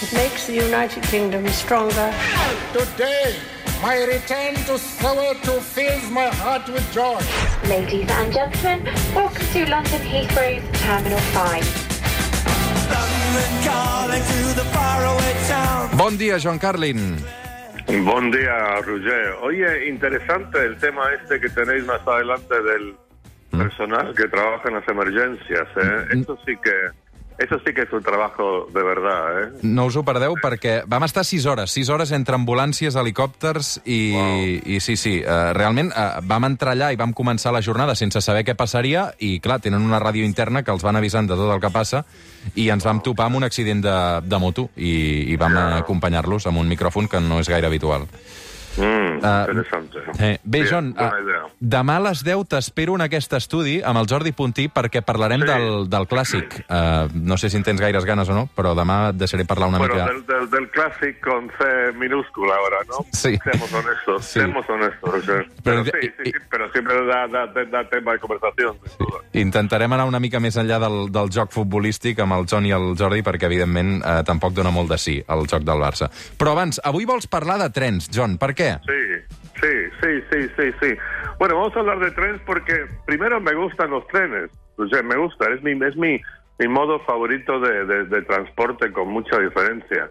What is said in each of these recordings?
It makes the United Kingdom stronger. Today, my return to Soweto fills my heart with joy. Ladies and gentlemen, welcome to London Heathrow's Terminal 5. Bon dia, Joan Carlin. Buen día, Roger. Oye, interesante el tema este que tenéis más adelante del personal que trabaja en las emergencias. ¿eh? Eso sí que eso sí que és un trabajo de verdad, eh? No us ho perdeu perquè vam estar 6 hores, 6 hores entre ambulàncies, helicòpters i, Wow. i sí, sí, uh, realment uh, vam entrar allà i vam començar la jornada sense saber què passaria i, clar, tenen una ràdio interna que els van avisant de tot el que passa i ens vam topar amb un accident de, de moto i, i vam acompanyar-los amb un micròfon que no és gaire habitual. Mm, interesante. Eh, bé, Bien, John, uh, demà a les 10 t'espero en aquest estudi amb el Jordi Puntí perquè parlarem Sí. del, del clàssic. Uh, no sé si en tens gaires ganes o no, però demà et deixaré parlar una Bueno, mica... del, del, del Classic con C minúscula ahora, ¿no? Sí. Seamos honestos, Sí. seamos honestos, Roger. Pero- Pero, sí, sí, y- sí, pero siempre da, da, da, da tema de conversación, sin duda. Intentarem anar una mica més enllà del, del joc futbolístic amb el John i el Jordi, perquè, evidentment, eh, tampoc dona molt de sí el joc del Barça. Però abans, avui vols parlar de trens, John, per què? Sí, sí, sí, sí, sí, sí. Bueno, vamos a hablar de trenes porque primero me gustan los trenes. O sea, me gusta, es mi, es mi, mi modo favorito de, de- transporte con mucha diferencia.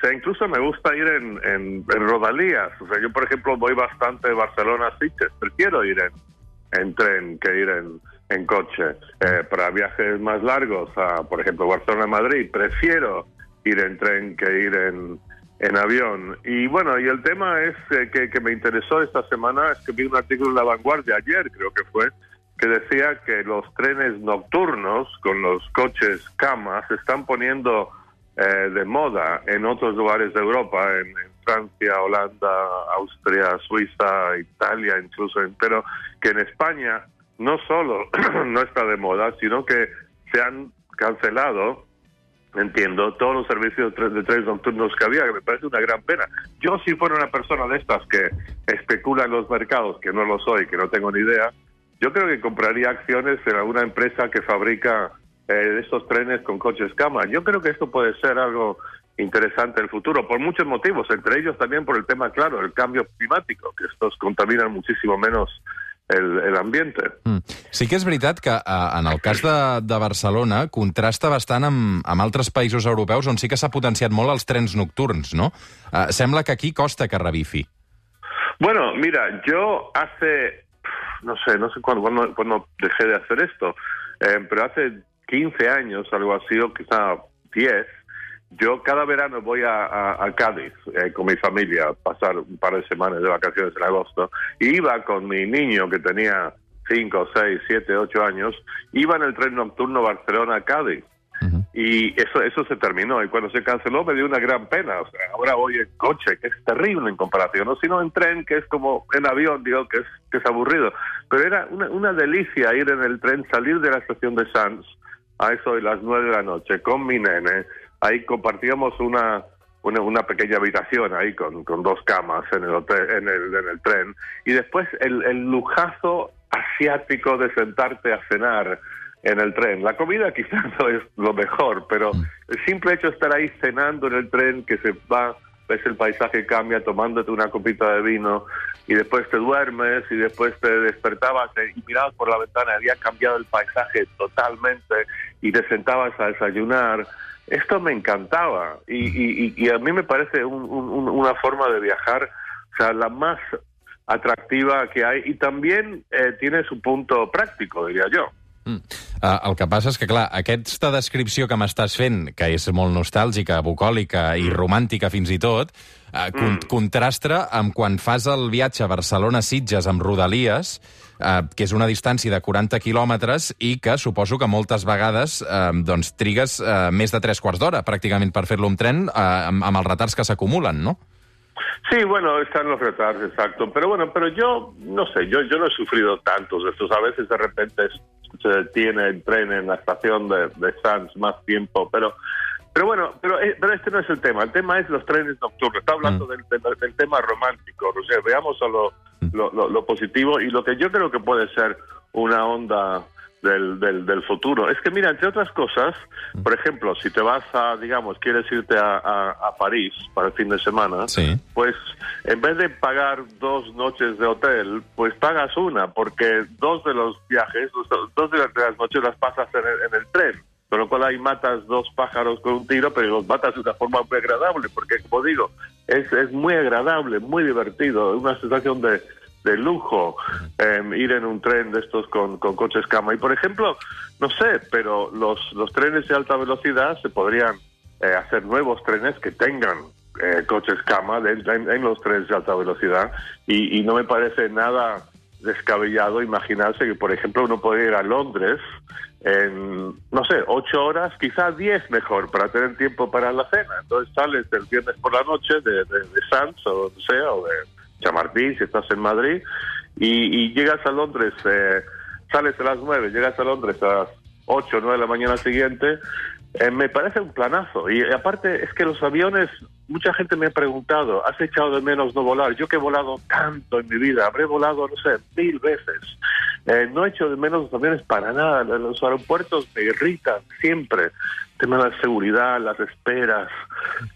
Sea, incluso me gusta ir en, en, en rodalías. O sea, yo, por ejemplo, voy bastante de Barcelona a Sitges. Prefiero ir en, en tren que ir en, en coche. Eh, para viajes más largos, a, por ejemplo, Barcelona-Madrid, prefiero ir en tren que ir en, en avión. Y bueno, y el tema es eh, que, que me interesó esta semana, es que vi un artículo en La Vanguardia ayer, creo que fue, que decía que los trenes nocturnos con los coches cama se están poniendo eh, de moda en otros lugares de Europa, en, en Francia, Holanda, Austria, Suiza, Italia, incluso, pero que en España no solo no está de moda, sino que se han cancelado entiendo, todos los servicios de tre- de trenes nocturnos que había, que me parece una gran pena. Yo si fuera una persona de estas que especula en los mercados, que no lo soy, que no tengo ni idea, yo creo que compraría acciones en alguna empresa que fabrica eh, estos trenes con coches cama. Yo creo que esto puede ser algo interesante en el futuro, por muchos motivos, entre ellos también por el tema, claro, el cambio climático, que estos contaminan muchísimo menos el, el ambiente. Mm. Sí que és veritat que eh, en el cas de, de Barcelona contrasta bastant amb, amb altres països europeus on sí que s'ha potenciat molt els trens nocturns, no? Eh, sembla que aquí costa que revifi. Bueno, mira, yo hace, no sé, no sé cuándo, cuándo- cuándo dejé de hacer esto, eh, pero hace 15 años, algo así, o quizá 10, yo cada verano voy a, a- a Cádiz eh, con mi familia a pasar un par de semanas de vacaciones en agosto, y iba con mi niño que tenía 5, 6, 7, 8 años, iba en el tren nocturno Barcelona-Cádiz. Y eso eso se terminó. Y cuando se canceló me dio una gran pena. O sea, ahora voy en coche, que es terrible en comparación, no sino en tren, que es como en avión, digo, que es, que es aburrido. Pero era una, una delicia ir en el tren, salir de la estación de Sanz a eso de las nueve de la noche con mi nene. Ahí compartíamos una, una, una pequeña habitación ahí con, con dos camas en el, hotel, en el, en el tren. Y después el, el lujazo asiático de sentarte a cenar en el tren. La comida quizás no es lo mejor, pero el simple hecho de estar ahí cenando en el tren, que se va, ves el paisaje cambia, tomándote una copita de vino, y después te duermes, y después te despertabas eh, y mirabas por la ventana, había cambiado el paisaje totalmente, y te sentabas a desayunar. Esto me encantaba, y, y- y- a mí me parece un- un- una forma de viajar, o sea, la más atractiva que hay, y también eh, tiene su punto práctico, diría yo. Mm. Uh, el que passa és que, clar, aquesta descripció que m'estàs fent, que és molt nostàlgica, bucòlica i romàntica fins i tot, uh, con contrastra amb quan fas el viatge a Barcelona-Sitges amb Rodalies, uh, que és una distància de 40 quilòmetres i que suposo que moltes vegades uh, doncs, trigues uh, més de tres quarts d'hora, pràcticament, per fer-lo amb tren, uh, amb, amb els retards que s'acumulen, no? Sí, bueno, están los retardos, exacto. Pero bueno, pero yo, no sé, yo, yo no he sufrido tantos de estos. A veces de repente es- se detiene el tren en la estación de, de Sanz más tiempo, pero pero bueno, pero, pero este no es el tema. El tema es los trenes nocturnos. Está hablando del, del- del tema romántico. O sea, veamos a lo, lo, lo- lo positivo y lo que yo creo que puede ser una onda del, del, del futuro. Es que, mira, entre otras cosas, por ejemplo, si te vas a, digamos, quieres irte a, a, a París para el fin de semana, Sí. pues en vez de pagar dos noches de hotel, pues pagas una, porque dos de los viajes, dos dos de las de las noches las pasas en el, en el tren. Con lo cual ahí matas dos pájaros con un tiro, pero los matas de una forma muy agradable, porque como digo, es, es muy agradable, muy divertido, una sensación de, de lujo eh, ir en un tren de estos con, coches cama. Y por ejemplo, no sé, pero los, los trenes de alta velocidad se podrían eh, hacer nuevos trenes que tengan eh, coches cama en, los trenes de alta velocidad y, y no me parece nada descabellado imaginarse que, por ejemplo, uno puede ir a Londres en, no sé, ocho horas, quizás diez mejor, para tener tiempo para la cena. Entonces sales el viernes por la noche de, de, Sanz o donde sea, o de Chamartín, si estás en Madrid, y, llegas a Londres, eh, sales a las nueve, llegas a Londres a las ocho o nueve de la mañana siguiente, eh, me parece un planazo. Y aparte es que los aviones, mucha gente me ha preguntado, ¿has echado de menos no volar? Yo que he volado tanto en mi vida, habré volado, no sé, mil veces. Eh, no he hecho de menos los aviones para nada. Los aeropuertos me irritan siempre. El tema de la seguridad, las esperas.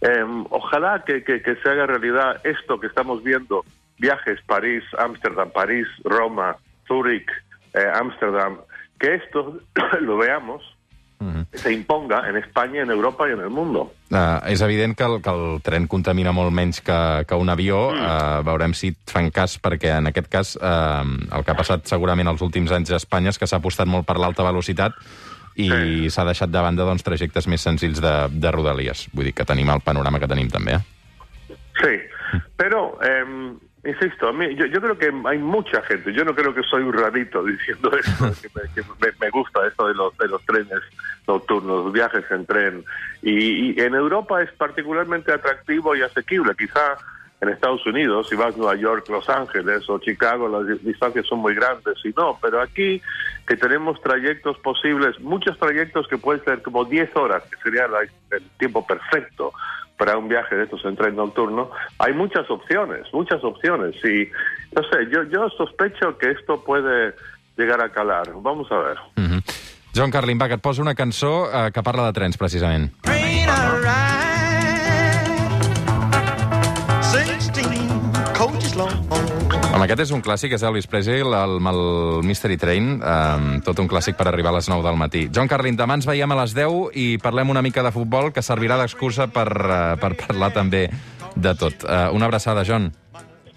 Eh, ojalá que, que, que se haga realidad esto que estamos viendo. Viajes París, Ámsterdam, París, Roma, Zúrich, eh, Ámsterdam. Que esto lo veamos. Se imponga en España, en Europa i en el mundo. Uh, és evident que el, que el tren contamina molt menys que, que un avió. Mm. Uh, veurem si et fan cas, perquè en aquest cas uh, el que ha passat segurament els últims anys a Espanya és que s'ha apostat molt per l'alta velocitat i Sí. s'ha deixat de banda doncs, trajectes més senzills de, de rodalies. Vull dir que tenim el panorama que tenim també. Eh? Sí, pero, eh, insisto, a mí, yo, yo creo que hay mucha gente, yo no creo que soy un rarito diciendo esto, que, me, que me- gusta esto de los, de los trenes nocturnos, viajes en tren, y, y en Europa es particularmente atractivo y asequible, quizá en Estados Unidos, si vas a Nueva York, Los Ángeles o Chicago, las di- distancias son muy grandes, y no, pero aquí que tenemos trayectos posibles, muchos trayectos que pueden ser como 10 horas, que sería la- el tiempo perfecto para un viaje de estos en tren nocturno, hay muchas opciones, muchas opciones. Y no sé, yo, yo sospecho que esto puede llegar a calar. Vamos a ver. Joan Carlin, va, que una cançó uh, que parla de trens, precisament. Home, aquest és un clàssic, és Elvis Presley, el, el, el Mystery Train, um, tot un clàssic per arribar a les 9 del matí. John Carlin, demà ens veiem a les 10 i parlem una mica de futbol, que servirà d'excusa per, uh, per parlar també de tot. Uh, una abraçada, John.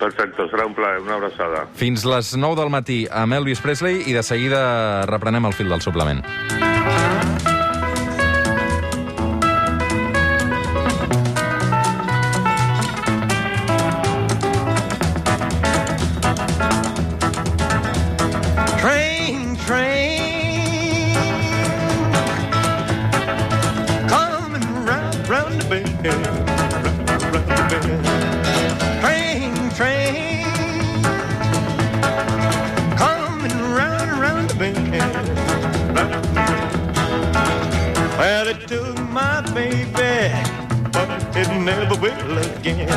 Perfecto, será un placer, una abrazada. Fins les 9 del matí amb Elvis Presley i de seguida reprenem el fil del suplement. Train, train. Coming round. The bend. Well, it took my baby, but it never will again.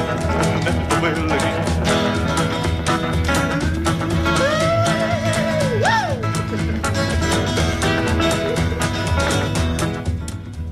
Never will again.